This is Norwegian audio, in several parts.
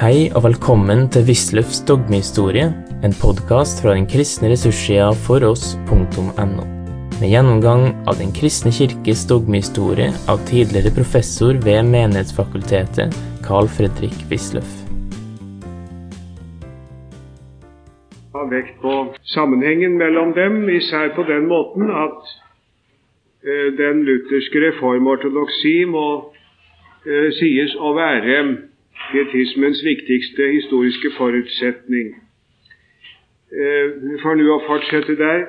Hei og velkommen til Wisløffs dogmehistorie, en podkast fra den kristne ressurssida foross.no. Med gjennomgang av Den kristne kirkes dogmehistorie av tidligere professor ved Menighetsfakultetet, Carl Fredrik Wisløff. Ha vekt på sammenhengen mellom dem, især på den måten at eh, den lutherske reformortodoksi må eh, sies å være pietismens viktigste historiske forutsetning. Eh, vi får nå fortsette der.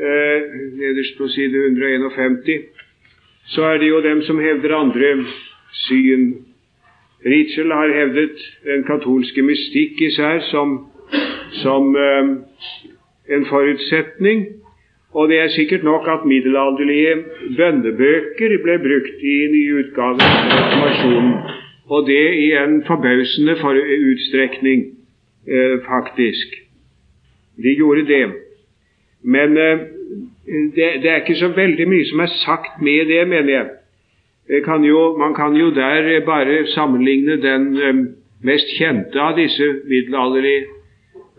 Eh, nederst på side 151 så er det jo dem som hevder andre syn. Ritschel har hevdet den katolske mystikk især som, som eh, en forutsetning. Og det er sikkert nok at middelalderlige bønnebøker ble brukt i nye utgaver av reformasjonen. Og det i en forbausende for utstrekning, eh, faktisk. De gjorde det. Men eh, det, det, er ikke så veldig mye som er sagt med det, mener jeg. Kan jo, man kan jo der bare sammenligne den eh, mest kjente av disse middelalderlige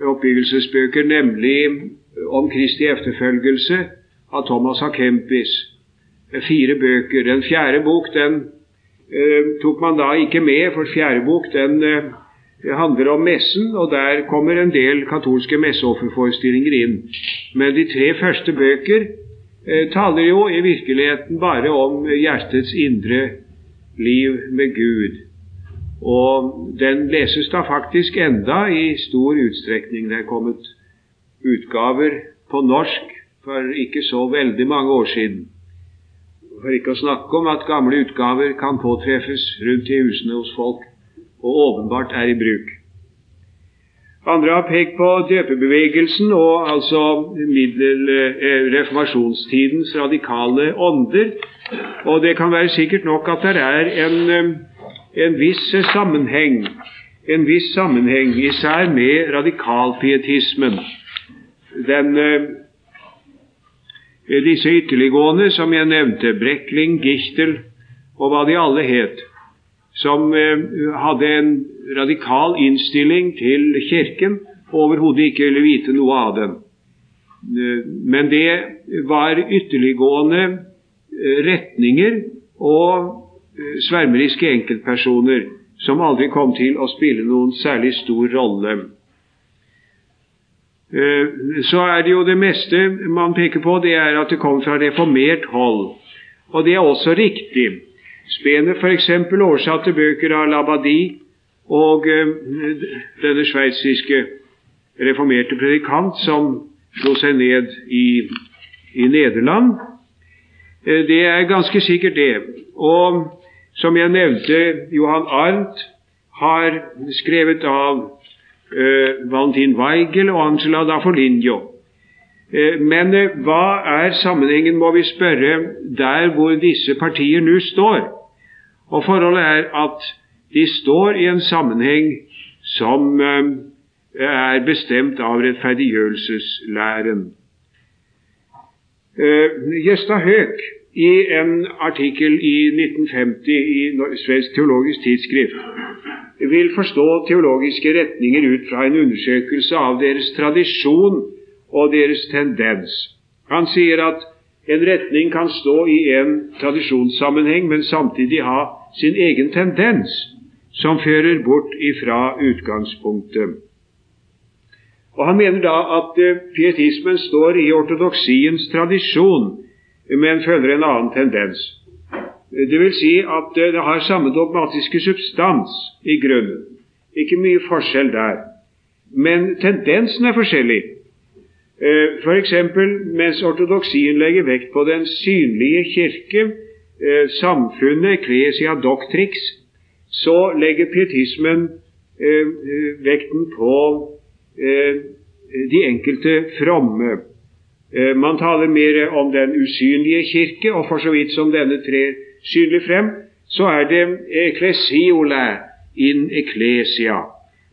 oppbyggelsesbøker, nemlig om Kristi efterfølgelse av Thomas A. Kempis. Fire bøker. Den fjerde bok den eh, tok man da ikke med, for fjerde bok den eh, handler om messen, og der kommer en del katolske messeofferforestillinger inn. Men de tre første bøker eh, taler jo i virkeligheten bare om hjertets indre liv med Gud. Og den leses da faktisk enda i stor utstrekning. Det er kommet utgaver på norsk for ikke så veldig mange år siden. For ikke å snakke om at gamle utgaver kan påtreffes rundt i husene hos folk, og åpenbart er i bruk. Andre har pekt på døpebevegelsen og altså reformasjonstidens radikale ånder. Og det kan være sikkert nok at det er en, en viss sammenheng, en viss sammenheng, især med radikalpietismen. Den disse ytterliggående som jeg nevnte, Brekling, Gichtel og hva de alle het, som eh, hadde en radikal innstilling til Kirken og overhodet ikke ville vite noe av den. Eh, men det var ytterliggående eh, retninger og svermeriske enkeltpersoner som aldri kom til å spille noen særlig stor rolle. Så er det jo det meste man peker på, det er at det kom fra reformert hold. Og det er også riktig. Spener f.eks. oversatte bøker av Labadi og denne sveitsiske reformerte predikant som slo seg ned i, i Nederland. Det er ganske sikkert det. Og som jeg nevnte, Johan Arnt har skrevet av Valentin Weigel og Angela da Foligno. Uh, men uh, hva er sammenhengen, må vi spørre, der hvor disse partier nå står? Og forholdet er at de står i en sammenheng som er bestemt av rettferdiggjørelseslæren. Gjesta Høek i en artikkel i 1950 i Svensk teologisk tidsskrift vil forstå teologiske retninger ut fra en undersøkelse av deres tradisjon og deres tendens. Han sier at en retning kan stå i en tradisjonssammenheng, men samtidig ha sin egen tendens, som fører bort ifra utgangspunktet. Og Han mener da at uh, pietismen står i ortodoksiens tradisjon, men følger en annen tendens. Det vil si at det har samme dogmatiske substans i grunnen. Ikke mye forskjell der. Men tendensen er forskjellig. F.eks. For mens ortodoksien legger vekt på den synlige kirke, samfunnet, ecclesia doctrix, så legger pietismen vekten på de enkelte fromme. Man taler mer om den usynlige kirke, og for så vidt som denne trer synlig frem, så er det eklesiola in ecclesia.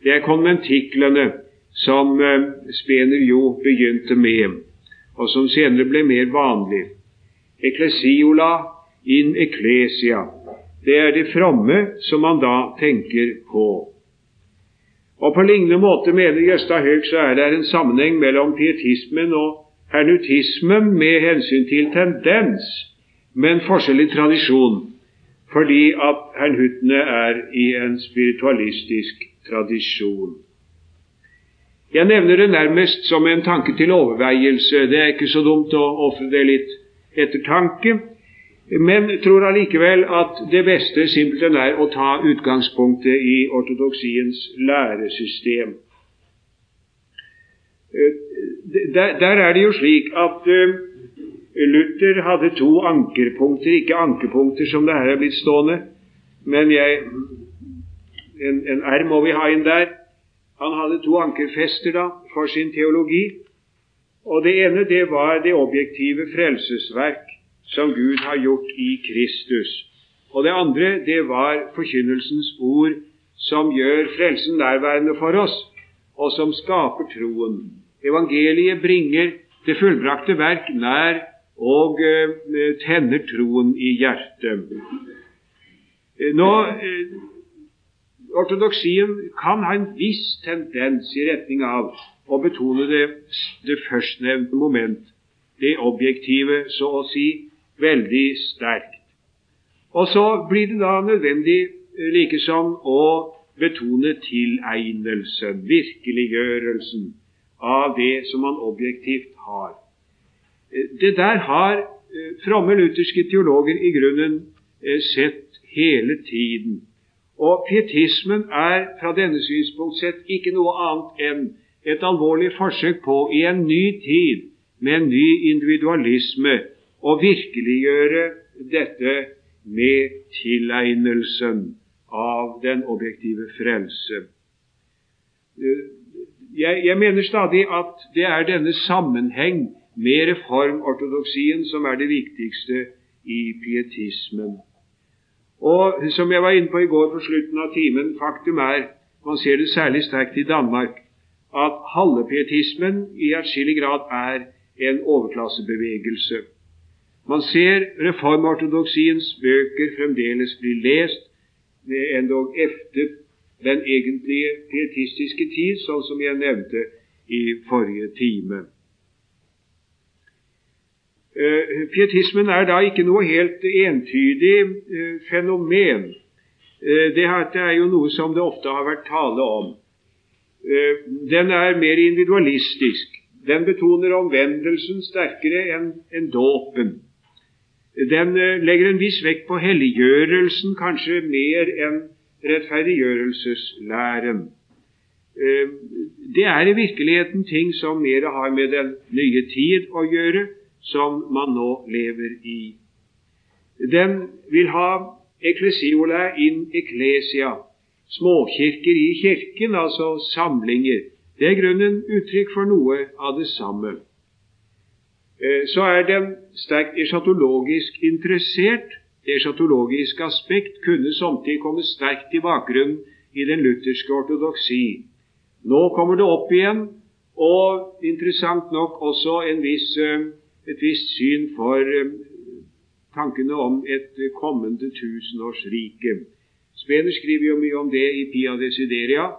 Det er konventiklene som eh, Spener jo begynte med, og som senere ble mer vanlig. Eklesiola in ecclesia. Det er det fromme som man da tenker på. Og På lignende måte mener Gjøstad Haug så er det en sammenheng mellom pietismen og hernutismen med hensyn til tendens, men forskjell i tradisjon, fordi at hernuttene er i en spiritualistisk tradisjon. Jeg nevner det nærmest som en tanke til overveielse. Det er ikke så dumt å ofre det litt ettertanke men tror allikevel at det beste simpelthen er å ta utgangspunktet i ortodoksiens læresystem. Der, der er det jo slik at uh, Luther hadde to ankerpunkter, ikke ankerpunkter som det her er blitt stående, men jeg, en, en R må vi ha inn der. Han hadde to ankerfester da for sin teologi. Og Det ene det var det objektive frelsesverk som Gud har gjort i Kristus. Og det andre, det var forkynnelsens ord som gjør frelsen nærværende for oss, og som skaper troen. Evangeliet bringer det fullbrakte verk nær og uh, tenner troen i hjertet. Eh, nå, uh, Ortodoksien kan ha en viss tendens i retning av å betone det, det førstnevnte moment, det objektive, så å si, veldig sterkt. Og så blir det da nødvendig eh, likesom å betone tilegnelsen, virkeliggjørelsen, av det som man objektivt har. Eh, det der har eh, fromme lutherske teologer i grunnen sett hele tiden. Og pietismen er fra denne synspunkt sett ikke noe annet enn et alvorlig forsøk på i en ny tid, med en ny individualisme, å virkeliggjøre dette med tilegnelsen av den objektive frelse. Jeg, jeg, mener stadig at det er denne sammenheng med reformortodoksien som er det viktigste i pietismen. Og som jeg var inne på i går på slutten av timen, faktum er, man ser det særlig sterkt i Danmark, at halvpietismen i atskillig grad er en overklassebevegelse. Man ser reformortodoksiens bøker fremdeles bli lest, endog efter den egentlige pietistiske tid, sånn som jeg nevnte i forrige time. Uh, pietismen er da ikke noe helt entydig uh, fenomen. Uh, det er jo noe som det ofte har vært tale om. Den er mer individualistisk. Den betoner omvendelsen sterkere enn en dåpen. Den eh, legger en viss vekt på helliggjørelsen, kanskje mer enn rettferdiggjørelseslæren. Eh, det er i virkeligheten ting som mer har med den nye tid å gjøre, som man nå lever i. Den vil ha eklesiola in ecclesia, småkirker i kirken, altså samlinger. Det er grunnen uttrykk for noe av det samme. Eh, så er den sterkt eschatologisk interessert. Det eschatologiske aspekt kunne samtidig komme sterkt i bakgrunnen i den lutherske ortodoksi. Nå kommer det opp igjen, og interessant nok også viss, eh, et visst syn for eh, tankene om et kommende tusenårsrike. Spener skriver jo mye om det i Pia Desideria.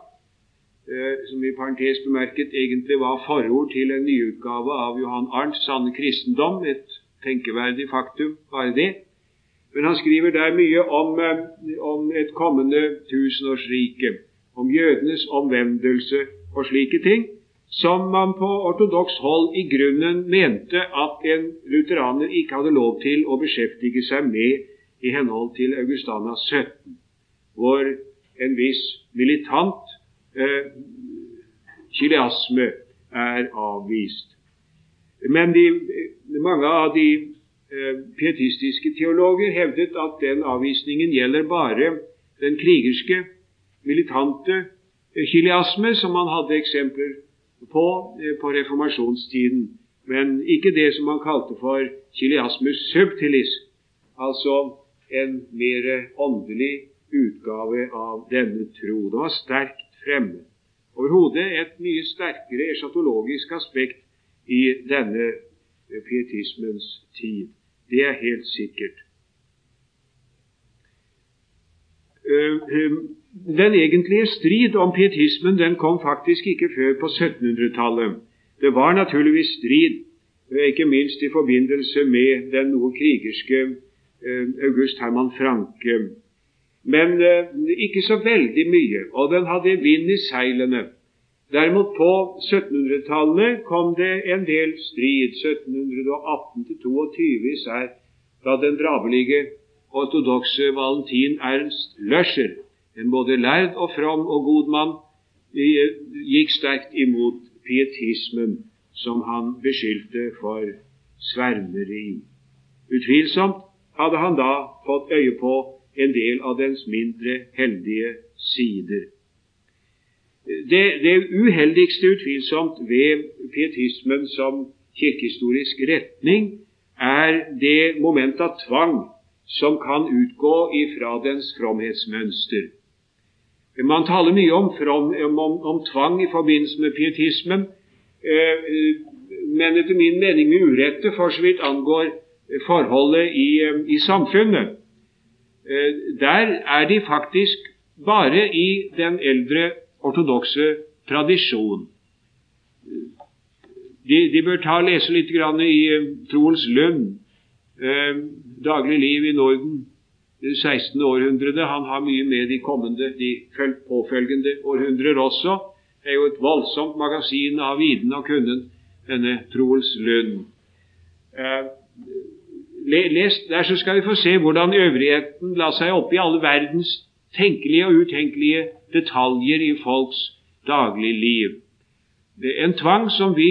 Eh, som i parentes bemerket egentlig var forord til en nyutgave av Johan Arnts 'Sanne kristendom', et tenkeverdig faktum, bare det. Men han skriver der mye om, eh, om et kommende tusenårsrike, om jødenes omvendelse og slike ting, som man på ortodoks hold i grunnen mente at en lutheraner ikke hadde lov til å beskjeftige seg med i henhold til Augustana 17, hvor en viss militant eh, kileasme er avvist. Men de, mange av de pietistiske teologer hevdet at den avvisningen gjelder bare den krigerske, militante kiliasme, som man hadde eksempler på eh, på reformasjonstiden, men ikke det som man kalte for kiliasmus subtilis, altså en mer åndelig utgave av denne tro. Det var sterkt fremme. Overhodet et mye sterkere eschatologisk aspekt i denne pietismens tid. Det er helt sikkert. den egentlige strid om pietismen den kom faktisk ikke før på 1700-tallet. Det var naturligvis strid, ikke minst i forbindelse med den noe krigerske eh, August Herman Franke. Men eh, ikke så veldig mye, og den hadde vind i seilene. Derimot på 1700-tallet kom det en del strid. 1718-22 især, da den drabelige ortodokse Valentin Ernst Løscher en både lærd og from og god mann, gikk sterkt imot pietismen, som han beskyldte for svermeri. Utvilsomt hadde han da fått øye på en del av dens mindre heldige sider. Det, det uheldigste utvilsomt ved pietismen som kirkehistorisk retning er det moment av tvang som kan utgå ifra dens fromhetsmønster. Man taler mye om, from, om, om tvang i forbindelse med pietismen, eh, men etter min mening med urette for så vidt angår forholdet i, eh, i samfunnet. Eh, der er de faktisk bare i den eldre ortodokse tradisjon. De, de, bør ta og lese litt i Troens Lund, daglig liv i Norden, det 16. århundrede. Han har mye med de kommende, de påfølgende århundrer også. Det er jo et voldsomt magasin av viten og kunnen, denne Troels Lund. Eh, les der, så skal vi få se hvordan øvrigheten la seg opp i alle verdens tenkelige og utenkelige detaljer i folks dagligliv. Det er en tvang som vi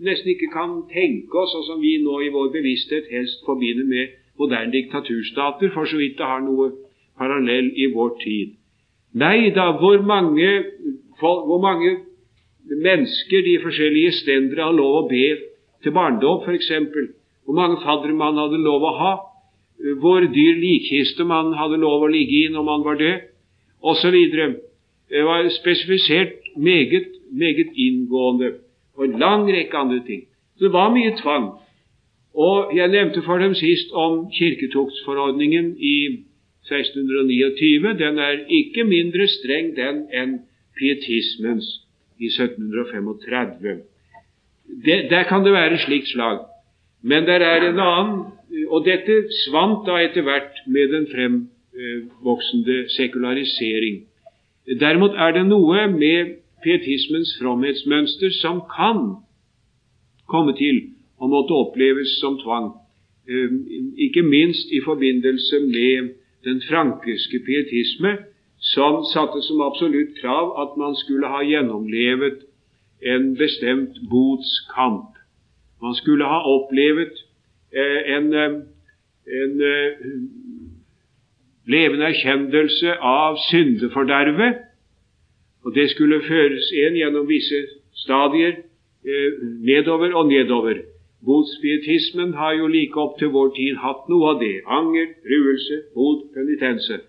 nesten ikke kan tenke oss, og som vi nå i vår bevissthet helst forbinder med moderne diktaturstater, for så vidt det har noe parallell i vår tid. Nei da, hvor mange, hvor mange mennesker de forskjellige stendere har lov å be til barndom, f.eks. Hvor mange faddere man hadde lov å ha. Hvor dyr likkiste man hadde lov å ligge i når man var død, osv. Det var spesifisert meget, meget inngående, og en lang rekke andre ting. Så det var mye tvang. Og jeg nevnte for dem sist om kirketuktsforordningen i 1629. Den er ikke mindre streng, den, enn pietismens i 1735. Det, der kan det være slikt slag. Men der er en annen, og dette svant da etter hvert med den fremvoksende sekularisering. Derimot er det noe med pietismens fromhetsmønster som kan komme til å måtte oppleves som tvang, ehm, ikke minst i forbindelse med den frankiske pietisme, som satte som absolutt krav at man skulle ha gjennomlevet en bestemt botskamp. Man skulle ha opplevet en, eh, en eh, levende erkjennelse av syndefordervet, og det skulle føres en gjennom visse stadier nedover og nedover. Botspietismen har jo like opp til vår tid hatt noe av det. Anger, ruelse, bot, penitense.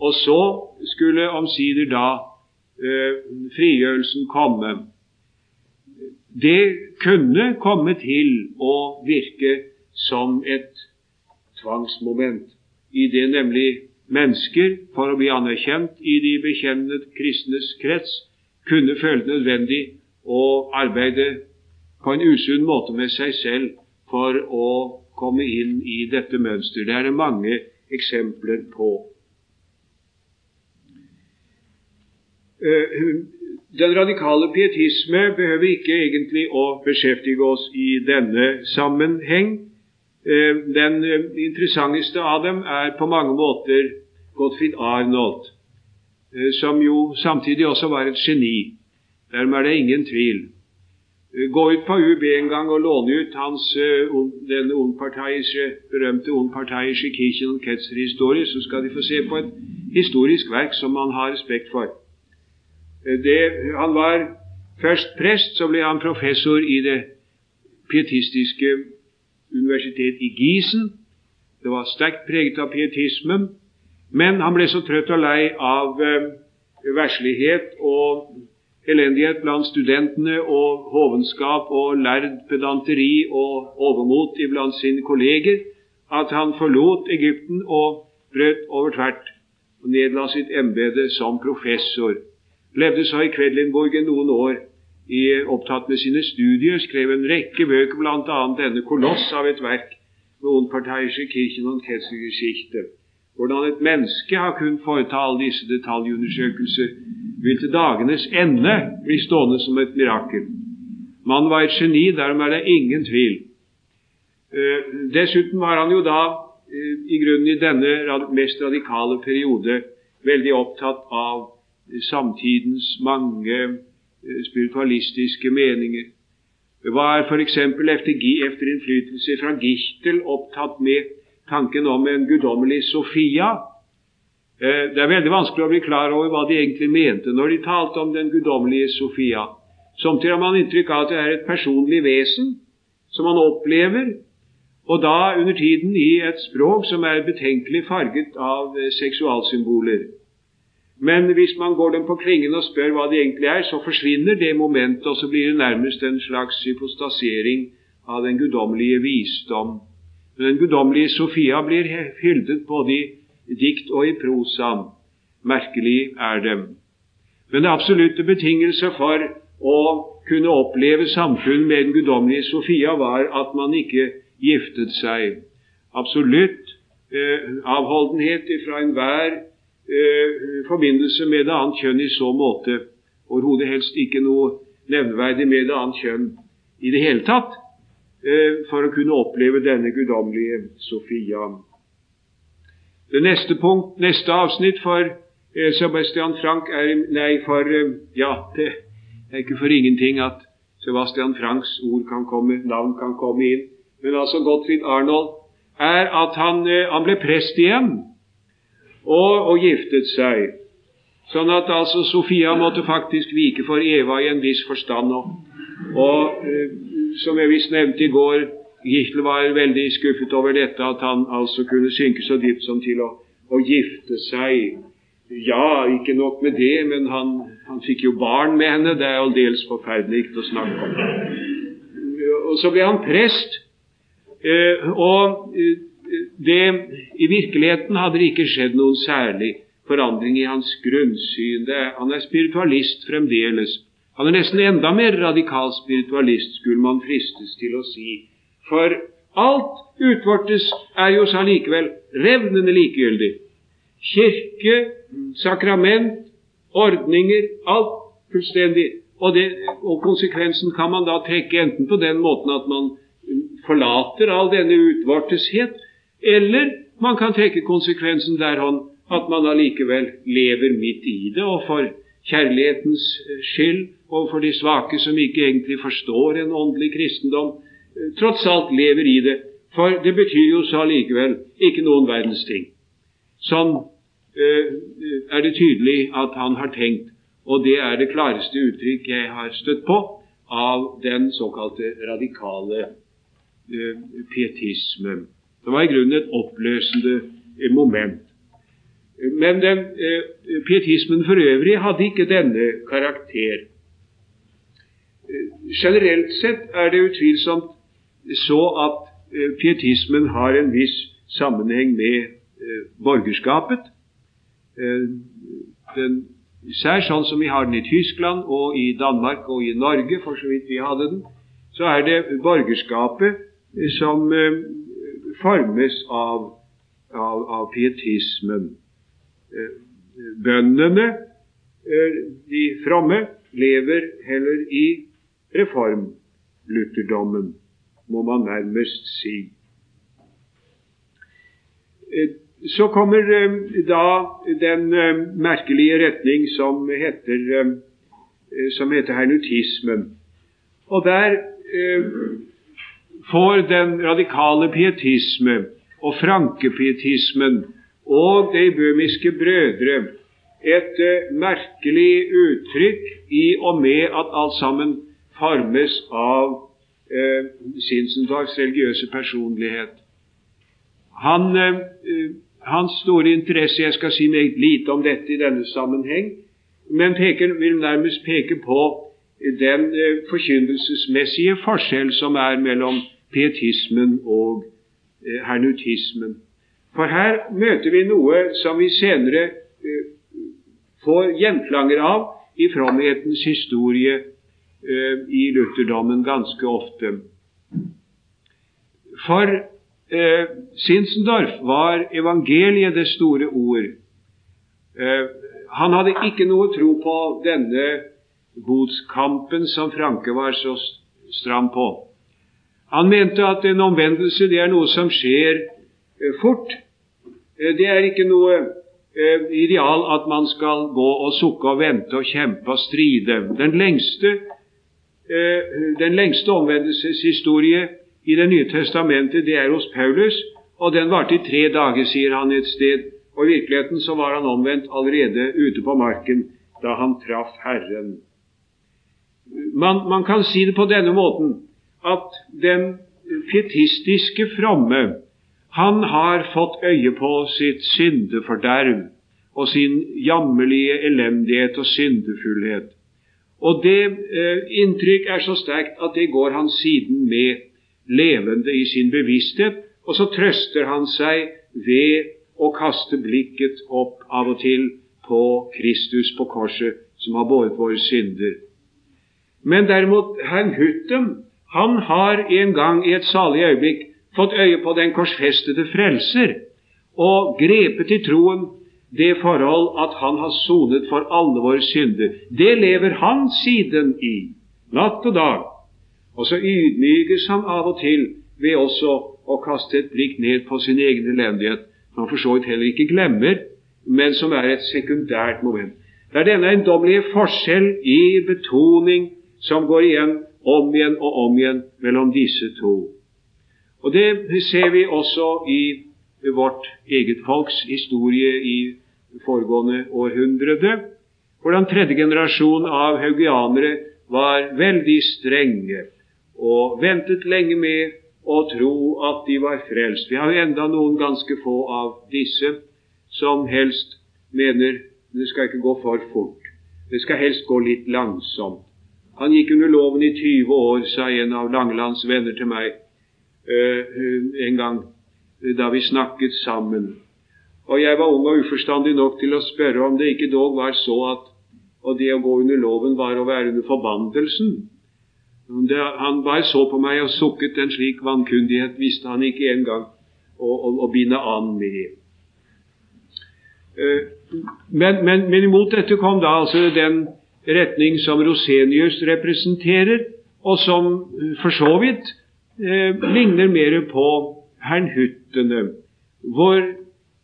Og så skulle omsider da eh, frigjørelsen komme. Det kunne komme til å virke som et tvangsmoment, i det nemlig mennesker, for å bli anerkjent i de bekjennende kristnes krets, kunne føle det nødvendig å arbeide på en usunn måte med seg selv for å komme inn i dette mønsteret. Det er det mange eksempler på. Eh, den radikale pietisme behøver ikke egentlig å beskjeftige oss i denne sammenheng. Eh, den interessanteste av dem er på mange måter Gottfried Arnold, eh, som jo samtidig også var et geni. Dermed er det ingen tvil. Eh, gå ut på UB en gang og låne ut hans den berømte ungparteiske Kirchen und Ketzer historie, så skal de få se på et historisk verk som man har respekt for. Det, han var først prest, så ble han professor i det pietistiske universitet i Gisen. Det var sterkt preget av pietismen, men han ble så trøtt og lei av eh, verslighet og elendighet blant studentene og hovenskap og lærd pedanteri og overmot iblant sine kolleger at han forlot Egypten og brøt over tvert og nedla sitt embete som professor. Levde så i Kvedlinburg noen år, i, opptatt med sine studier, skrev en rekke bøker, bl.a. denne koloss av et verk med Unparteiische Kirchen und Kesselgeschichte. Hvordan et menneske har kunnet foreta alle disse detaljundersøkelser, vil til dagenes ende bli stående som et mirakel. Mannen var et geni, derom er det ingen tvil. Uh, dessuten var han jo da uh, i grunnen i denne mest radikale periode veldig opptatt av samtidens mange spiritualistiske meninger. Var f.eks. efter, efter innflytelse fra Gichtel opptatt med tanken om en guddommelig Sofia. Det er veldig vanskelig å bli klar over hva de egentlig mente når de talte om den guddommelige Sofia. Samtidig har man inntrykk av at det er et personlig vesen som man opplever, og da under tiden i et språk som er betenkelig farget av eh, seksualsymboler. Men hvis man går dem på klingen og spør hva de egentlig er, så forsvinner det momentet, og så blir det nærmest en slags hypostasering av den guddommelige visdom. Den guddommelige Sofia blir hyldet både i dikt og i prosa. Merkelig er det. Men det absolutte betingelse for å kunne oppleve samfunn med den guddommelige Sofia, var at man ikke giftet seg. Absolutt eh, avholdenhet fra enhver eh, forbindelse med det annet kjønn i så måte. Overhodet helst ikke noe nevneverdig med det annet kjønn i det hele tatt, eh, for å kunne oppleve denne guddommelige Sofia. Det neste punkt, neste avsnitt for eh, Sebastian Frank er Nei, for eh, Ja, det er ikke for ingenting at Sebastian Franks ord kan komme, navn kan komme inn. Men altså Gottfried Arnold er at han, eh, han ble prest igjen og, og, giftet seg. Sånn at altså Sofia måtte faktisk vike for Eva i en viss forstand. Og, og eh, som jeg visst nevnte i går, Gichtel var veldig skuffet over dette, at han altså kunne synke så dypt som til å, å gifte seg ja, ikke nok med det, men han, han fikk jo barn med henne. Det er aldeles forferdelig å snakke om. Og så ble han prest. Eh, og eh, det, i virkeligheten hadde det ikke skjedd noen særlig forandring i hans grunnsyn. Det, han er spiritualist fremdeles. Han er nesten enda mer radikal spiritualist, skulle man fristes til å si. For alt utvortes er jo så likevel revnende likegyldig. Kirke, sakrament, ordninger, alt fullstendig. Og, det, og, konsekvensen kan man da trekke enten på den måten at man forlater all denne utvorteshet, eller man kan trekke konsekvensen derhånd at man allikevel lever midt i det, og for kjærlighetens skyld overfor de svake som ikke egentlig forstår en åndelig kristendom, tross alt lever i det. For det betyr jo så allikevel ikke noen verdens ting. Sånn øh, er det tydelig at han har tenkt, og det er det klareste uttrykk jeg har støtt på av den såkalte radikale øh, pietisme. Det var i grunnen et oppløsende eh, moment. Men den, pietismen for øvrig hadde ikke denne karakter. Generelt sett er det utvilsomt så at pietismen har en viss sammenheng med Eh, borgerskapet. Eh, den, især sånn som vi har den i Tyskland og i Danmark og i Norge, for så vidt vi hadde den, så er det borgerskapet som eh, formes av, av, av pietismen. Bøndene, de fromme, lever heller i reformlutherdommen, må man nærmest si. Så kommer eh, da den eh, merkelige retning som heter, eh, som heter hernutismen. Og der får den radikale pietisme og frankepietismen og de bømiske brødre et merkelig uttrykk i og med at alt sammen formes av eh, Sinsendorfs religiøse personlighet. Han eh, hans store interesse Jeg skal si meget lite om dette i denne sammenheng, men peker, vil nærmest peke på den eh, forkynnelsesmessige forskjell som er mellom pietismen og eh, hernutismen. For her møter vi noe som vi senere får gjenklanger av i fromhetens historie eh, i lutherdommen ganske ofte. For eh, Sinsendorf var evangeliet det store ord. Eh, han hadde ikke noe tro på denne botskampen som Franke var så stram på. Han mente at en omvendelse det er noe som skjer eh, fort. Eh, det er ikke noe eh, ideal at man skal gå og sukke og vente og kjempe og stride. Den lengste, den lengste omvendelseshistorie i Det nye testamentet det er hos Paulus, og den varte i tre dager, sier han et sted. Og I virkeligheten så var han omvendt allerede ute på marken da han traff Herren. Man, man kan si det på denne måten at den pietistiske fromme han har fått øye på sitt syndeforderv og sin jammerlige elendighet og syndefullhet. Og det eh, inntrykk er så sterkt at det går han siden med levende i sin bevissthet, og så trøster han seg ved å kaste blikket opp av og til på Kristus på korset, som har båret våre synder. Men derimot herr Hutten, han har en gang i et salig øyeblikk fått øye på den korsfestede frelser og grepet i troen det forhold at han har sonet for alle våre synder. Det lever han siden i, natt og dag. Og så ydmykes han av og til ved også å kaste et blikk ned på sin egen elendighet, som han for så vidt heller ikke glemmer, men som er et sekundært moment. Det er denne eiendommelige forskjell i betoning som går igjen om igjen og om igjen mellom disse to. Og Det ser vi også i vårt eget folks historie i foregående århundrede, hvordan tredje generasjon av haugianere var veldig strenge og ventet lenge med å tro at de var frelst. Vi har jo enda noen ganske få av disse som helst mener det skal ikke gå for fort. Det skal helst gå litt langsomt. Han gikk under loven i 20 år, sa en av Langelands venner til meg uh, en gang da vi snakket sammen. Og jeg var ung og uforstandig nok til å spørre om det ikke dog var så at og det å gå under loven var å være under forbannelsen. Han bare så på meg og sukket. En slik vankundighet visste han ikke engang å, å, å binde an med. Uh, men, men, men, imot dette kom da altså den retning som Rosenius representerer, og som eh, for så vidt eh, ligner mer på hernhuttene, hvor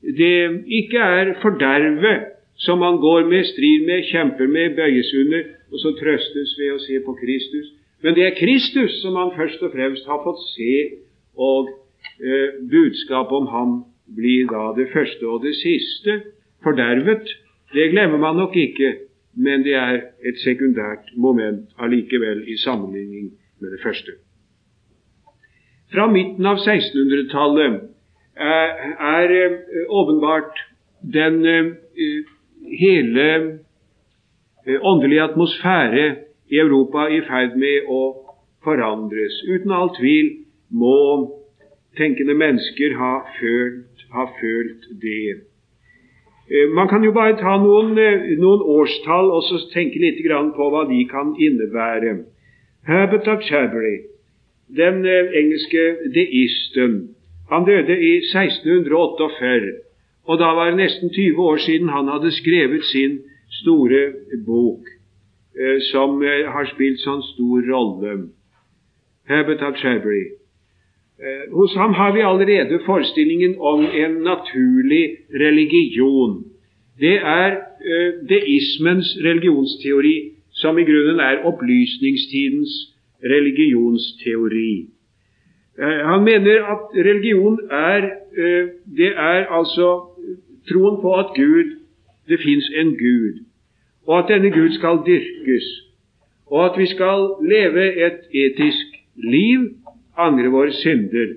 det ikke er fordervet som man går med, strir med, kjemper med, bøyes under, og så trøstes ved å se på Kristus. Men det er Kristus som man først og fremst har fått se, og eh, budskapet om ham blir da det første og det siste. Fordervet, det glemmer man nok ikke, men det er et sekundært moment allikevel i sammenligning med det første. Fra midten av 1600-tallet er, er eh, åpenbart den eh, hele eh, åndelige atmosfære i Europa i ferd med å forandres. Uten all tvil må tenkende mennesker ha følt, ha følt det. Eh, man kan jo bare ta noen, eh, noen årstall og så tenke litt på hva de kan innebære. Herbert of Cherbury, den eh, engelske deisten, han døde i 1648. Og da var det nesten 20 år siden han hadde skrevet sin store bok, som har spilt sånn stor rolle. Herbert of Cherbury. Eh, hos ham har vi allerede forestillingen om en naturlig religion. Det er uh, deismens religionsteori, som i grunnen er opplysningstidens religionsteori. Uh, han mener at religion er Det er altså troen på at Gud det fins en Gud, og at denne Gud skal dyrkes, og at vi skal leve et etisk liv angre våre synder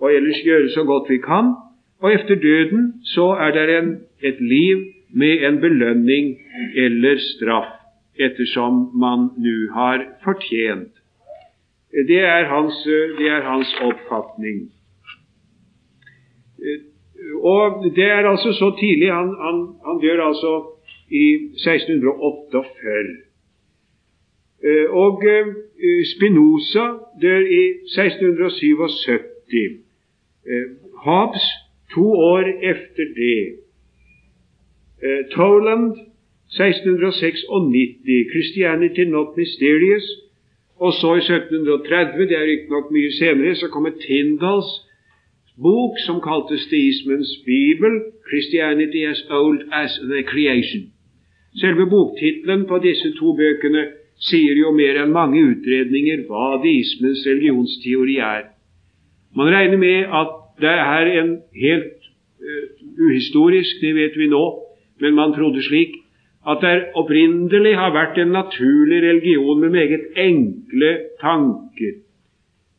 og ellers gjøre så godt vi kan. Og efter døden så er det en, et liv med en belønning eller straff ettersom man nå har fortjent. Det er hans, det er hans oppfatning. Og det er altså så tidlig Han, han, han dør altså i 1648. Og Spinoza dør i 1677. Hobbes to år efter det. Toland 1696 'Christianity Not Mysterious'. Og så i 1730, det er riktignok mye senere, så kommer Tindals bok som kaltes Deismens bibel, 'Christianity as Old as the Creation'. Selve boktittelen på disse to bøkene sier jo mer enn mange utredninger hva deismens religionsteori er. Man regner med at det er en helt uh, uhistorisk, det vet vi nå, men man trodde slik at det opprinnelig har vært en naturlig religion med meget enkle tanker.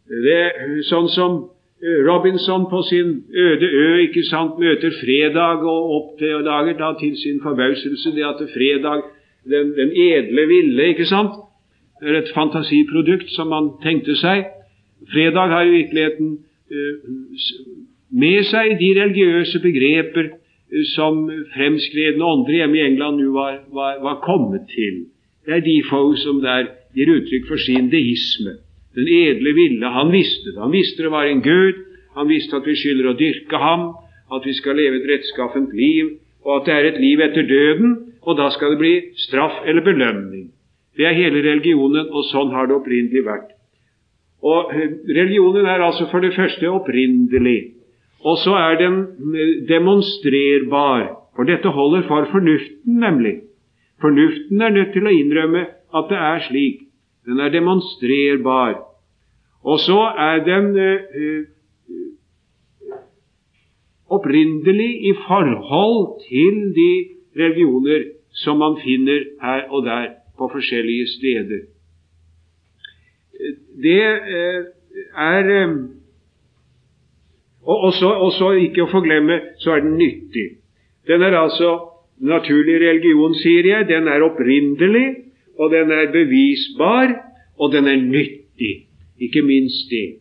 Det, er sånn som eh, Robinson på sin øde ø ikke sant, møter fredag og oppdager da til sin forbauselse det at fredag, den, den edle ville, ikke sant, det er et fantasiprodukt som man tenkte seg. Fredag har i virkeligheten uh, med seg de religiøse begreper som fremskredne ånder hjemme i England nå var, var, var, kommet til. Det er Defoe som der gir uttrykk for sin deisme. Den edle ville. Han visste det. Han visste det var en Gud. Han visste at vi skylder å dyrke ham, at vi skal leve et rettskaffent liv, og at det er et liv etter døden, og da skal det bli straff eller belønning. Det er hele religionen, og sånn har det opprinnelig vært. Og eh, Religionen er altså for det første opprinnelig. Og så er den eh, demonstrerbar, for dette holder for fornuften, nemlig. Fornuften er nødt til å innrømme at det er slik. Den er demonstrerbar. Og så er den uh, opprinnelig i forhold til de religioner som man finner her og der på forskjellige steder. Det uh, er uh, og også, også, ikke å forglemme, så er den nyttig. Den er altså naturlig religion, sier jeg. Den er opprinnelig, og den er bevisbar, og den er nyttig. Ikke minst det.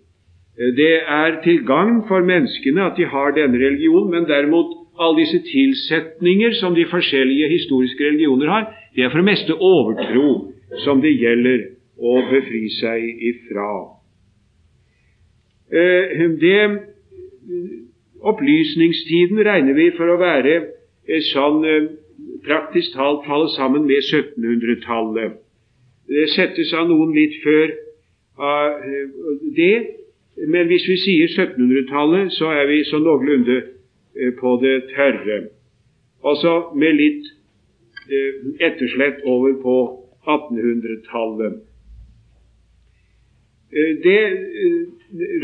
Det er til gagn for menneskene at de har denne religionen, men derimot alle disse tilsetninger som de forskjellige historiske religioner har, det er for det meste overtro som det gjelder å befri seg ifra. Eh, det Opplysningstiden regner vi for å være eh, sånn eh, praktisk talt falle sammen med 1700-tallet. Det settes av noen litt før av det, men hvis vi sier 1700-tallet, så er vi så noenlunde på det tørre. Altså med litt uh, etterslett over på 1800-tallet.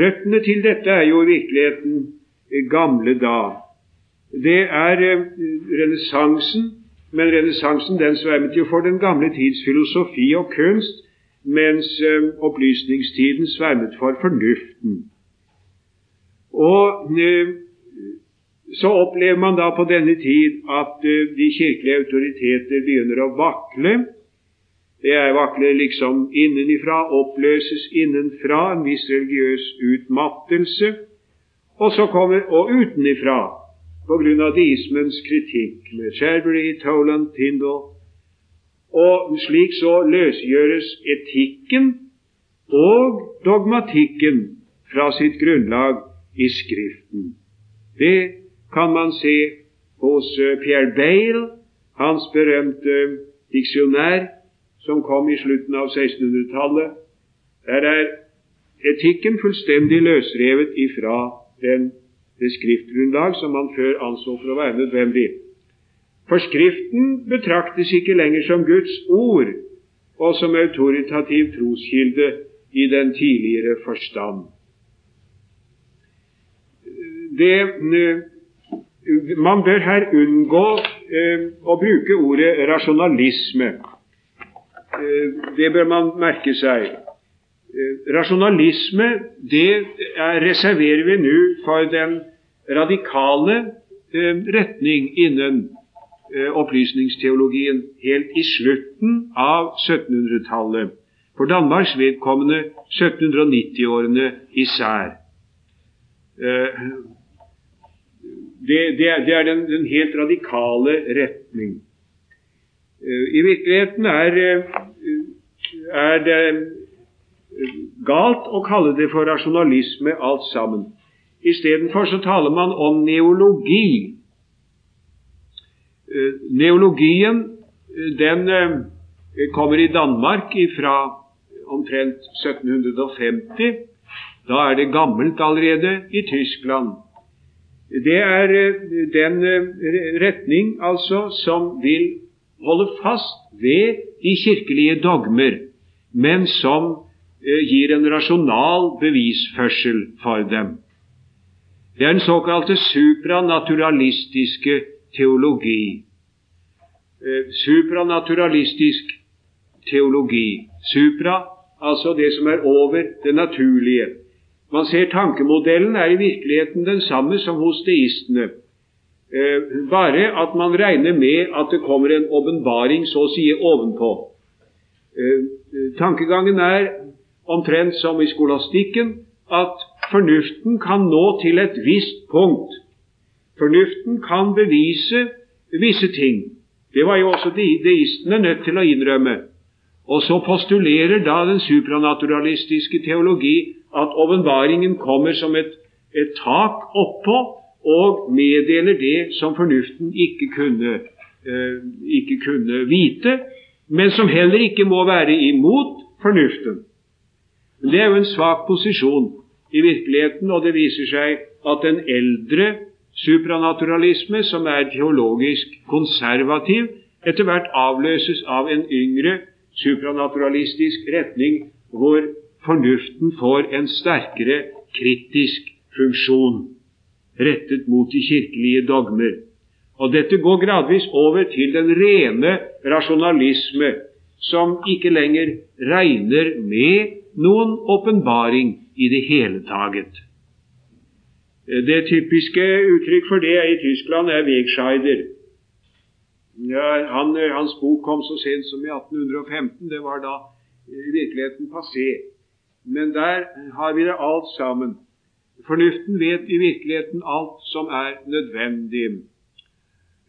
Røttene til dette er jo i virkeligheten gamle da. Det er eh, renessansen, men renessansen den svermet jo for den gamle tids filosofi og kunst, mens eh, opplysningstiden svermet for fornuften. Og eh, så opplever man da på denne tid at de kirkelige autoriteter begynner å vakle. Det er vakler liksom innenifra, oppløses innenfra, en viss religiøs utmattelse. Og så kommer og utenifra, på grunn av deismens kritikk med Cherbury, Toland, Tindal. Og slik så løsgjøres etikken og dogmatikken fra sitt grunnlag i Skriften. Det kan man se hos eh, Pierre Bale, hans berømte diksjonær, som kom i slutten av 1600-tallet. Der er etikken fullstendig løsrevet ifra den, det skriftgrunnlag som man før anså for å være nødvendig. For Skriften betraktes ikke lenger som Guds ord og som autoritativ troskilde i den tidligere forstand. Det, man bør her unngå eh, å bruke ordet rasjonalisme. Eh, det bør man merke seg. Eh, rasjonalisme det reserverer vi nå for den radikale eh, retning innen opplysningsteologien helt i slutten av 1700-tallet. For Danmarks vedkommende 1790-årene især. Det, det, det er den, den helt radikale retning. I virkeligheten er, er det galt å kalle det for rasjonalisme alt sammen. Istedenfor så taler man om neologi. Neologien den kommer i Danmark fra omtrent 1750. Da er det gammelt allerede i Tyskland. Det er den retning altså som vil holde fast ved de kirkelige dogmer, men som gir en rasjonal bevisførsel for dem. Det er den såkalte supranaturalistiske teologi. Supranaturalistisk teologi. Supra, altså det som er over det naturlige. Man ser tankemodellen er i virkeligheten den samme som hos deistene. Eh, bare at man regner med at det kommer en åpenbaring så å si ovenpå. Eh, tankegangen er omtrent som i skolastikken, at fornuften kan nå til et visst punkt. Fornuften kan bevise visse ting. Det var jo også deistene nødt til å innrømme. Og så postulerer da den supranaturalistiske teologi at åpenbaringen kommer som et, et, tak oppå og meddeler det som fornuften ikke kunne, eh, ikke kunne vite, men som heller ikke må være imot fornuften. Det er jo en svak posisjon i virkeligheten, og det viser seg at den eldre supranaturalisme, som er teologisk konservativ, etter hvert avløses av en yngre supranaturalistisk retning, hvor fornuften får en sterkere kritisk funksjon rettet mot de kirkelige dogmer. Og Dette går gradvis over til den rene rasjonalisme, som ikke lenger regner med noen åpenbaring i det hele taget. Det typiske uttrykk for det i Tyskland er Wegscheider. Ja, han, hans bok kom så sent som i 1815. Det var da i virkeligheten passé. Men der har vi det alt sammen. Fornuften vet i virkeligheten alt som er nødvendig.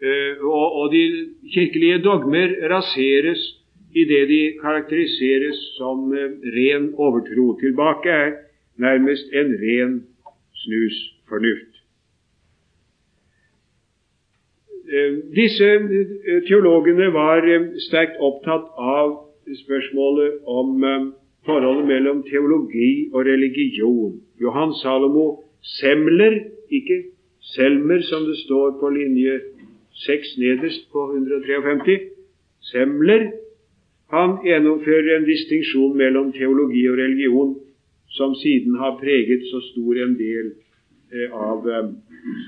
Eh, og, og de kirkelige dogmer raseres i det de karakteriseres som eh, ren overtro. Tilbake er nærmest en ren snusfornuft. Eh, disse eh, teologene var sterkt opptatt av spørsmålet om forholdet mellom teologi og religion. Johan Salomo Semler, ikke Selmer som det står på linje 6 nederst på 153, Semler han gjennomfører en distinksjon mellom teologi og religion som siden har preget så stor en del eh, av eh, eh,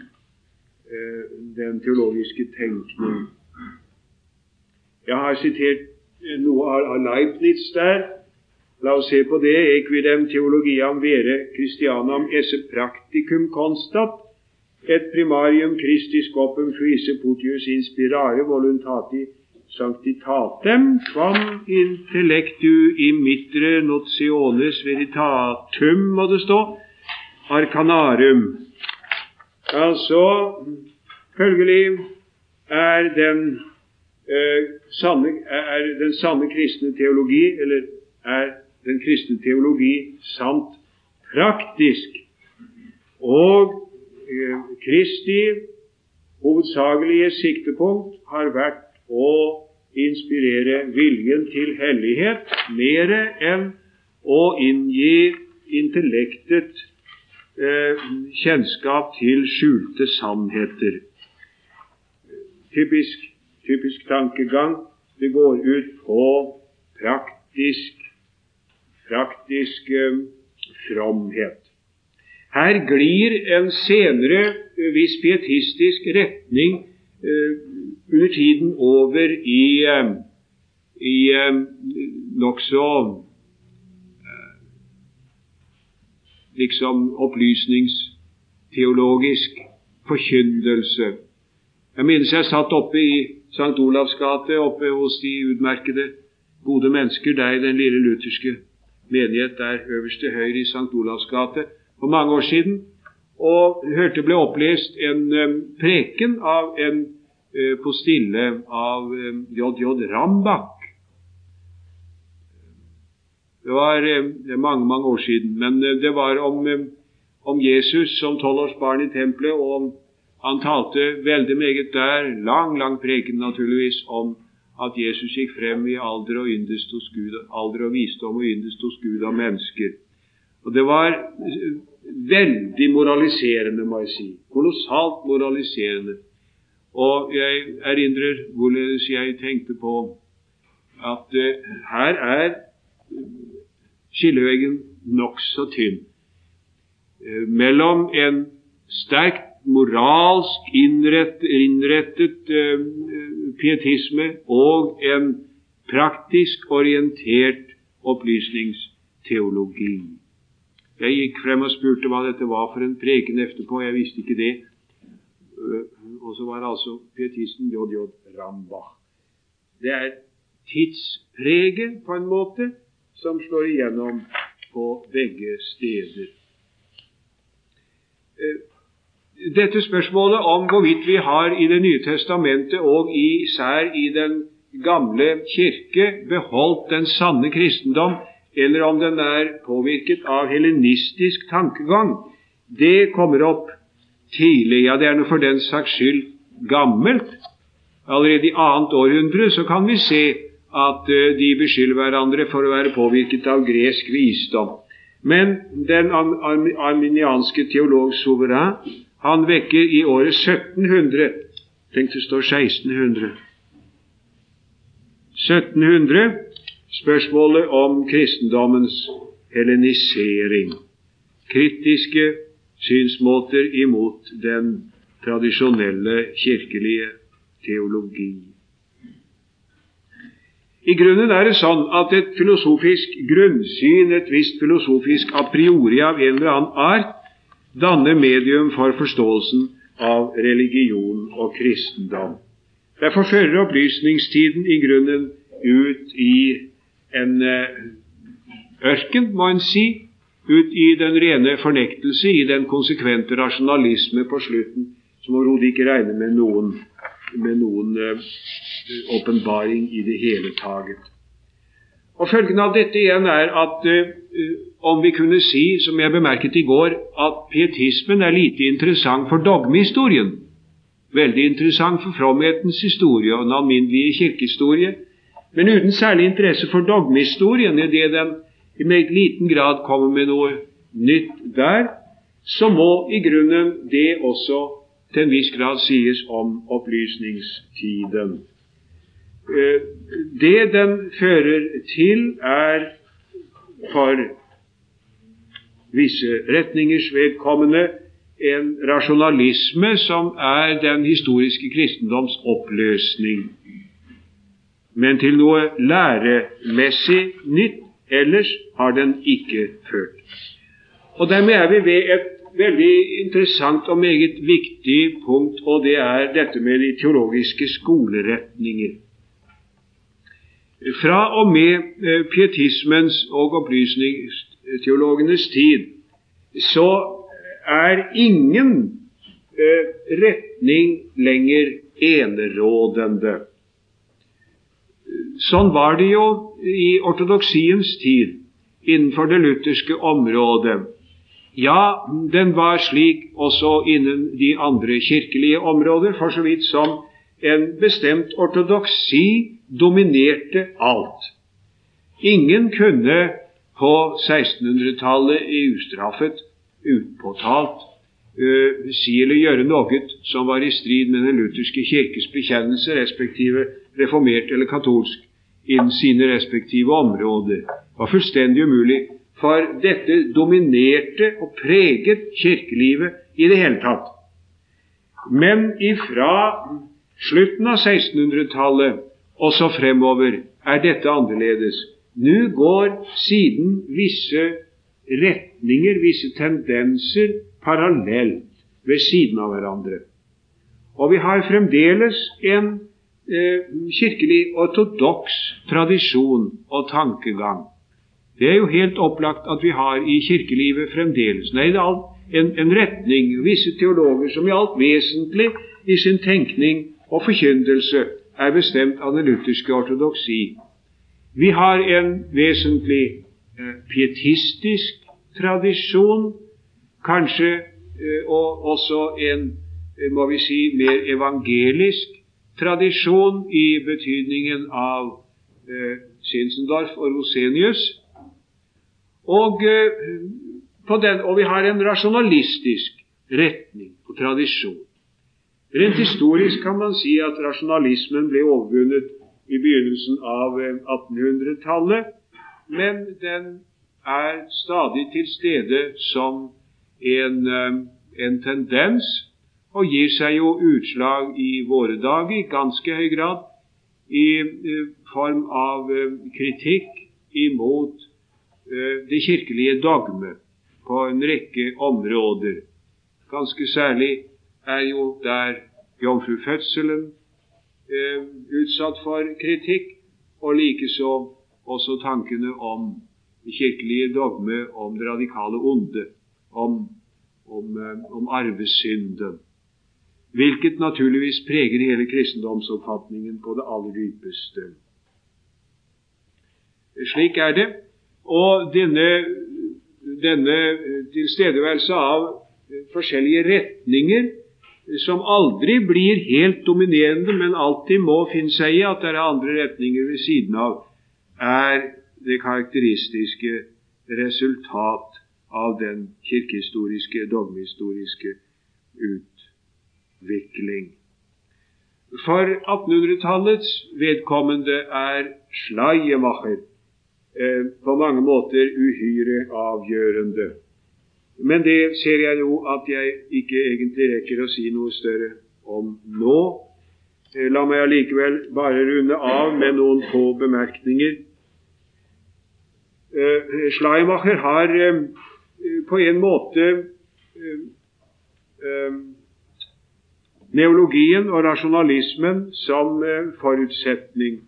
den teologiske tenkning. Jeg har sitert noe av Leibniz der. La oss se på det. Equidem teologiam vere Christianam esse practicum constat, et primarium Christi scopum fuisse potius inspirare voluntati sanctitatem quam intellectu imitre notiones veritatum, må det stå, arcanarum. Altså følgelig er den, eh, sanne, er den sanne kristne teologi, eller er den kristne teologi sant praktisk. Og eh, Kristi hovedsagelige siktepunkt har vært å inspirere viljen til hellighet mer enn å inngi intellektet eh, kjennskap til skjulte sannheter. Typisk, typisk tankegang. Det går ut på praktisk, praktisk eh, fromhet. Her glir en senere eh, viss pietistisk retning eh, under tiden over i, eh, i eh, nokså eh, liksom opplysningsteologisk forkyndelse. Jeg minnes jeg satt oppe i St. Olavs gate, oppe hos de utmerkede gode mennesker der i den lille lutherske menighet der øverst til høyre i St. Olavs gate for mange år siden, og hørte ble opplest en um, preken av en postille av J.J. Rambach. Det var mange, mange år siden, men det var om, om Jesus som tolvårsbarn i tempelet, og han talte veldig meget der, lang, lang preken naturligvis, om at Jesus gikk frem i alder og yndest hos Gud, alder og visdom og yndest hos Gud av mennesker. Og Det var veldig moraliserende, må jeg si. Kolossalt moraliserende. Og jeg erindrer hvorledes jeg tenkte på at uh, her er skilleveggen nokså tynn uh, mellom en sterkt moralsk innrettet, innrettet uh, pietisme og en praktisk orientert opplysningsteologi. Jeg gikk frem og spurte hva dette var for en preken etterpå. Jeg visste ikke det. Øh, og så var det altså pietisten J.J. Rambach. Det er tidspreget, på en måte, som slår igjennom på begge steder. Øh, dette spørsmålet om hvorvidt vi har i Det nye testamentet og især i Den gamle kirke beholdt den sanne kristendom, eller om den er påvirket av helenistisk tankegang, det kommer opp tidlig. Ja, det er noe for den saks skyld gammelt. Allerede i annet århundre så kan vi se at uh, de beskylder hverandre for å være påvirket av gresk visdom. Men den arminianske teolog Souverain han vekker i året 1700 Tenk, det står 1600. 1700 spørsmålet om kristendommens helenisering. Kritiske synsmåter imot den tradisjonelle kirkelige teologi. I grunnen er det sånn at et filosofisk grunnsyn, et visst filosofisk a priori av en eller annen art, danner medium for forståelsen av religion og kristendom. Derfor fører opplysningstiden i grunnen ut i en eh, ørken, må en si, ut i den rene fornektelse, i den konsekvente rasjonalisme på slutten, som overhodet ikke regner med noen med noen åpenbaring i det hele taget. Og Følgen av dette igjen er at uh, om vi kunne si, som jeg bemerket i går, at pietismen er lite interessant for dogmehistorien. Veldig interessant for fromhetens historie og den alminnelige kirkehistorie, men uten særlig interesse for dogmehistorien, idet den i meget liten grad kommer med noe nytt der, så må i grunnen det også til en viss grad sies om opplysningstiden. Eh, det den fører til, er for visse retningers vedkommende en rasjonalisme som er den historiske kristendoms oppløsning. Men til noe læremessig nytt ellers har den ikke ført. Og Dermed er vi ved et veldig interessant og meget viktig punkt, og det er dette med de teologiske skoleretninger. Fra og med eh, pietismens og opplysningsteologenes tid så er ingen eh, retning lenger enerådende. Sånn var det jo i ortodoksiens tid innenfor det lutherske området. Ja, den var slik også innen de andre kirkelige områder, for så vidt som en bestemt ortodoksi dominerte alt. Ingen kunne på 1600-tallet ustraffet, upåtalt, uh, si eller gjøre noe som var i strid med den lutherske kirkes bekjennelse, respektive reformert eller katolsk, innen sine respektive områder. Det var fullstendig umulig, for dette dominerte og preget kirkelivet i det hele tatt. Men ifra slutten av 1600-tallet og så fremover er dette annerledes. Nå går siden visse retninger, visse tendenser, parallelt ved siden av hverandre. Og vi har fremdeles en eh, kirkelig ortodoks tradisjon og tankegang. Det er jo helt opplagt at vi har i kirkelivet fremdeles Nei, det er en, en retning, visse teologer som i alt vesentlig i sin tenkning og forkynnelse er bestemt av den lutherske ortodoksi. Vi har en vesentlig eh, pietistisk tradisjon, kanskje eh, og også en eh, må vi si, mer evangelisk tradisjon i betydningen av Sinsendorf og Rosenius. Og, og vi har en rasjonalistisk retning og tradisjon. Rent historisk kan man si at rasjonalismen ble overvunnet i begynnelsen av 1800-tallet, eh, men den er stadig til stede som en, eh, en, tendens, og gir seg jo utslag i våre dager i ganske høy grad i eh, form av kritikk imot det kirkelige dogme på en rekke områder. Ganske særlig er jo der jomfrufødselen eh, utsatt for kritikk, og likeså også tankene om kirkelige dogme om det radikale onde, om, om, eh, om arvesynden, hvilket naturligvis preger hele kristendomsoppfatningen på det aller dypeste. Slik er det. Og denne, denne tilstedeværelse av forskjellige retninger som aldri blir helt dominerende, men alltid må finne seg i at det er andre retninger ved siden av, er det karakteristiske resultat av den kirkehistoriske, dogmehistoriske utvikling. For 1800-tallets vedkommende er Schleiermacher eh, på mange måter uhyre avgjørende. Men det ser jeg jo at jeg ikke egentlig rekker å si noe større om nå. Eh, la meg allikevel bare runde av med noen få bemerkninger. Eh, Schleimacher har eh, på en måte neologien og rasjonalismen som forutsetning.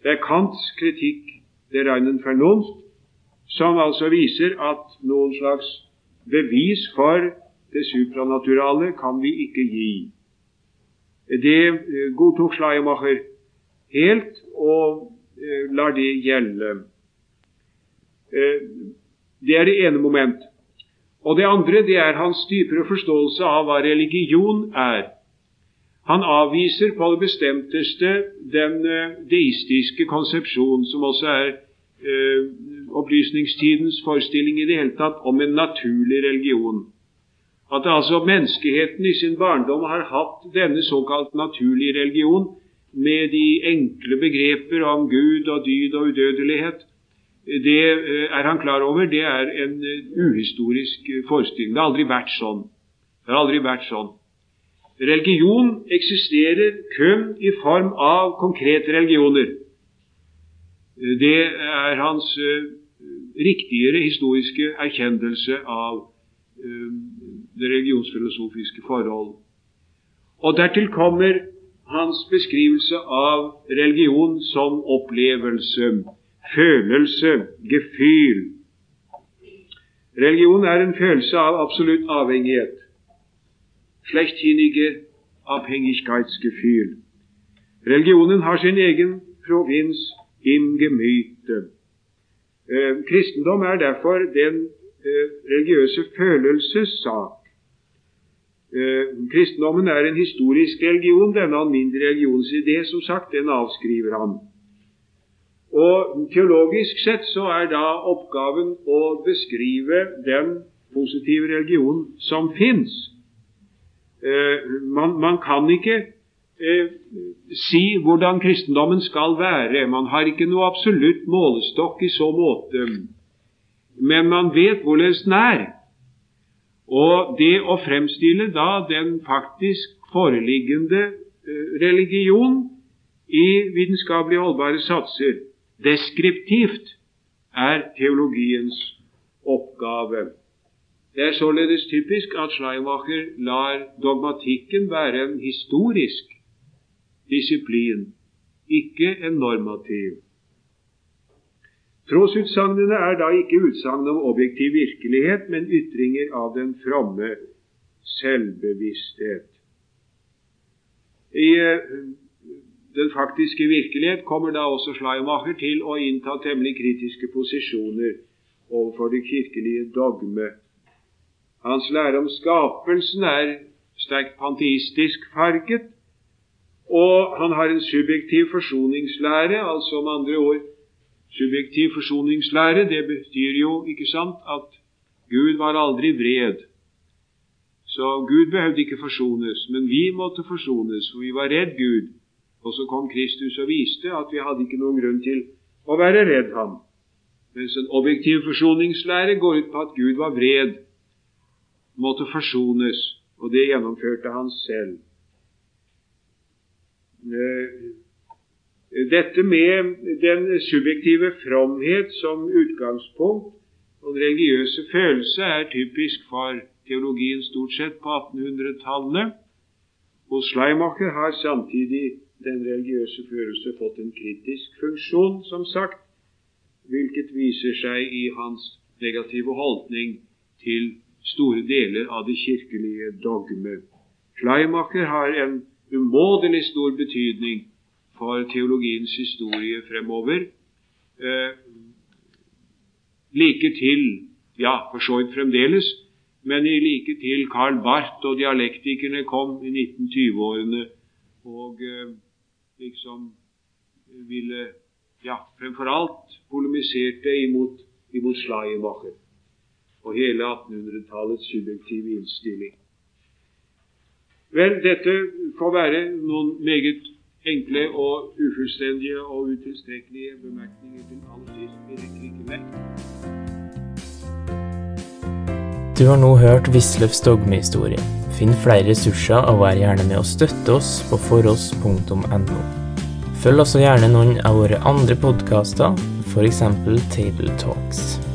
Det er Kants kritikk der reinen Vernunft som altså viser at noen slags Bevis for det supranaturale kan vi ikke gi. Det eh, godtok Schleiermacher helt, og eh, lar det gjelde. Eh, det er det ene moment. Og det andre det er hans dypere forståelse av hva religion er. Han avviser på det bestemteste den deistiske konsepsjon, som også er opplysningstidens forestilling i det hele tatt om en naturlig religion. At altså menneskeheten i sin barndom har hatt denne såkalt naturlige religion med de enkle begreper om Gud og dyd og udødelighet, det eh, er han klar over. Det er en eh, uhistorisk forestilling. Det har aldri vært sånn. Det har aldri vært sånn. Religion eksisterer kun i form av konkrete religioner. Det er hans riktigere historiske erkjennelse av uh, det religionsfilosofiske forhold. Og dertil kommer hans beskrivelse av religion som opplevelse, følelse, gefühl. Religion er en følelse av absolutt avhengighet. Schlechtinige Abhängigkeitsgefühl. Religionen har sin egen provins im Gemüte. Eh, kristendom er derfor den eh, religiøse følelsessak. Eh, kristendommen er en historisk religion. Denne alminnelige religionsidé, som sagt, den avskriver han. Og Teologisk sett så er da oppgaven å beskrive den positive religion som fins. Man, man, kan ikke eh, si hvordan kristendommen skal være. Man har ikke noe absolutt målestokk i så måte. Men man vet hvorledes den er. Og det å fremstille da den faktisk foreliggende eh, religion i vitenskapelig holdbare satser deskriptivt er teologiens oppgave. Det er således typisk at Schleimacher lar dogmatikken være en historisk disiplin, ikke en normativ. Trosutsagnene er da ikke utsagn om objektiv virkelighet, men ytringer av den fromme selvbevissthet. I den faktiske virkelighet kommer da også Schleimacher til å innta temmelig kritiske posisjoner overfor det kirkelige dogme. Hans lære om skapelsen er sterkt panteistisk farget, og han har en subjektiv forsoningslære, altså om andre ord Subjektiv forsoningslære, det betyr jo, ikke sant, at Gud var aldri vred. Så Gud behøvde ikke forsones, men vi måtte forsones, for vi var redd Gud. Og så kom Kristus og viste at vi hadde ikke noen grunn til å være redd ham. Mens en objektiv forsoningslære går ut på at Gud var vred, måtte forsones, og det gjennomførte han selv. Eh, dette med den subjektive fromhet som utgangspunkt og den religiøse følelse er typisk for teologien stort sett på 1800-tallet. Hos Schleimacher har samtidig den religiøse følelse fått en kritisk funksjon, som sagt, hvilket viser seg i hans negative holdning til store deler av det kirkelige dogme. Schleimacher har en umåtelig stor betydning for teologiens historie fremover. Eh, like til, ja, for så vidt fremdeles, men i like til Karl Barth og dialektikerne kom i 1920-årene og eh, liksom ville ja, fremfor alt polemiserte imot, imot Schleiermacher og hele 1800-tallets subjektive innstilling. Vel, dette får være noen meget enkle og ufullstendige og utilstrekkelige bemerkninger til aller sist. Vi rekker ikke mer. Du har nå hørt Wisløffs dogmehistorie. Finn flere ressurser og vær gjerne med å støtte oss på foross.no. Følg også gjerne noen av våre andre podkaster, f.eks. Table Talks.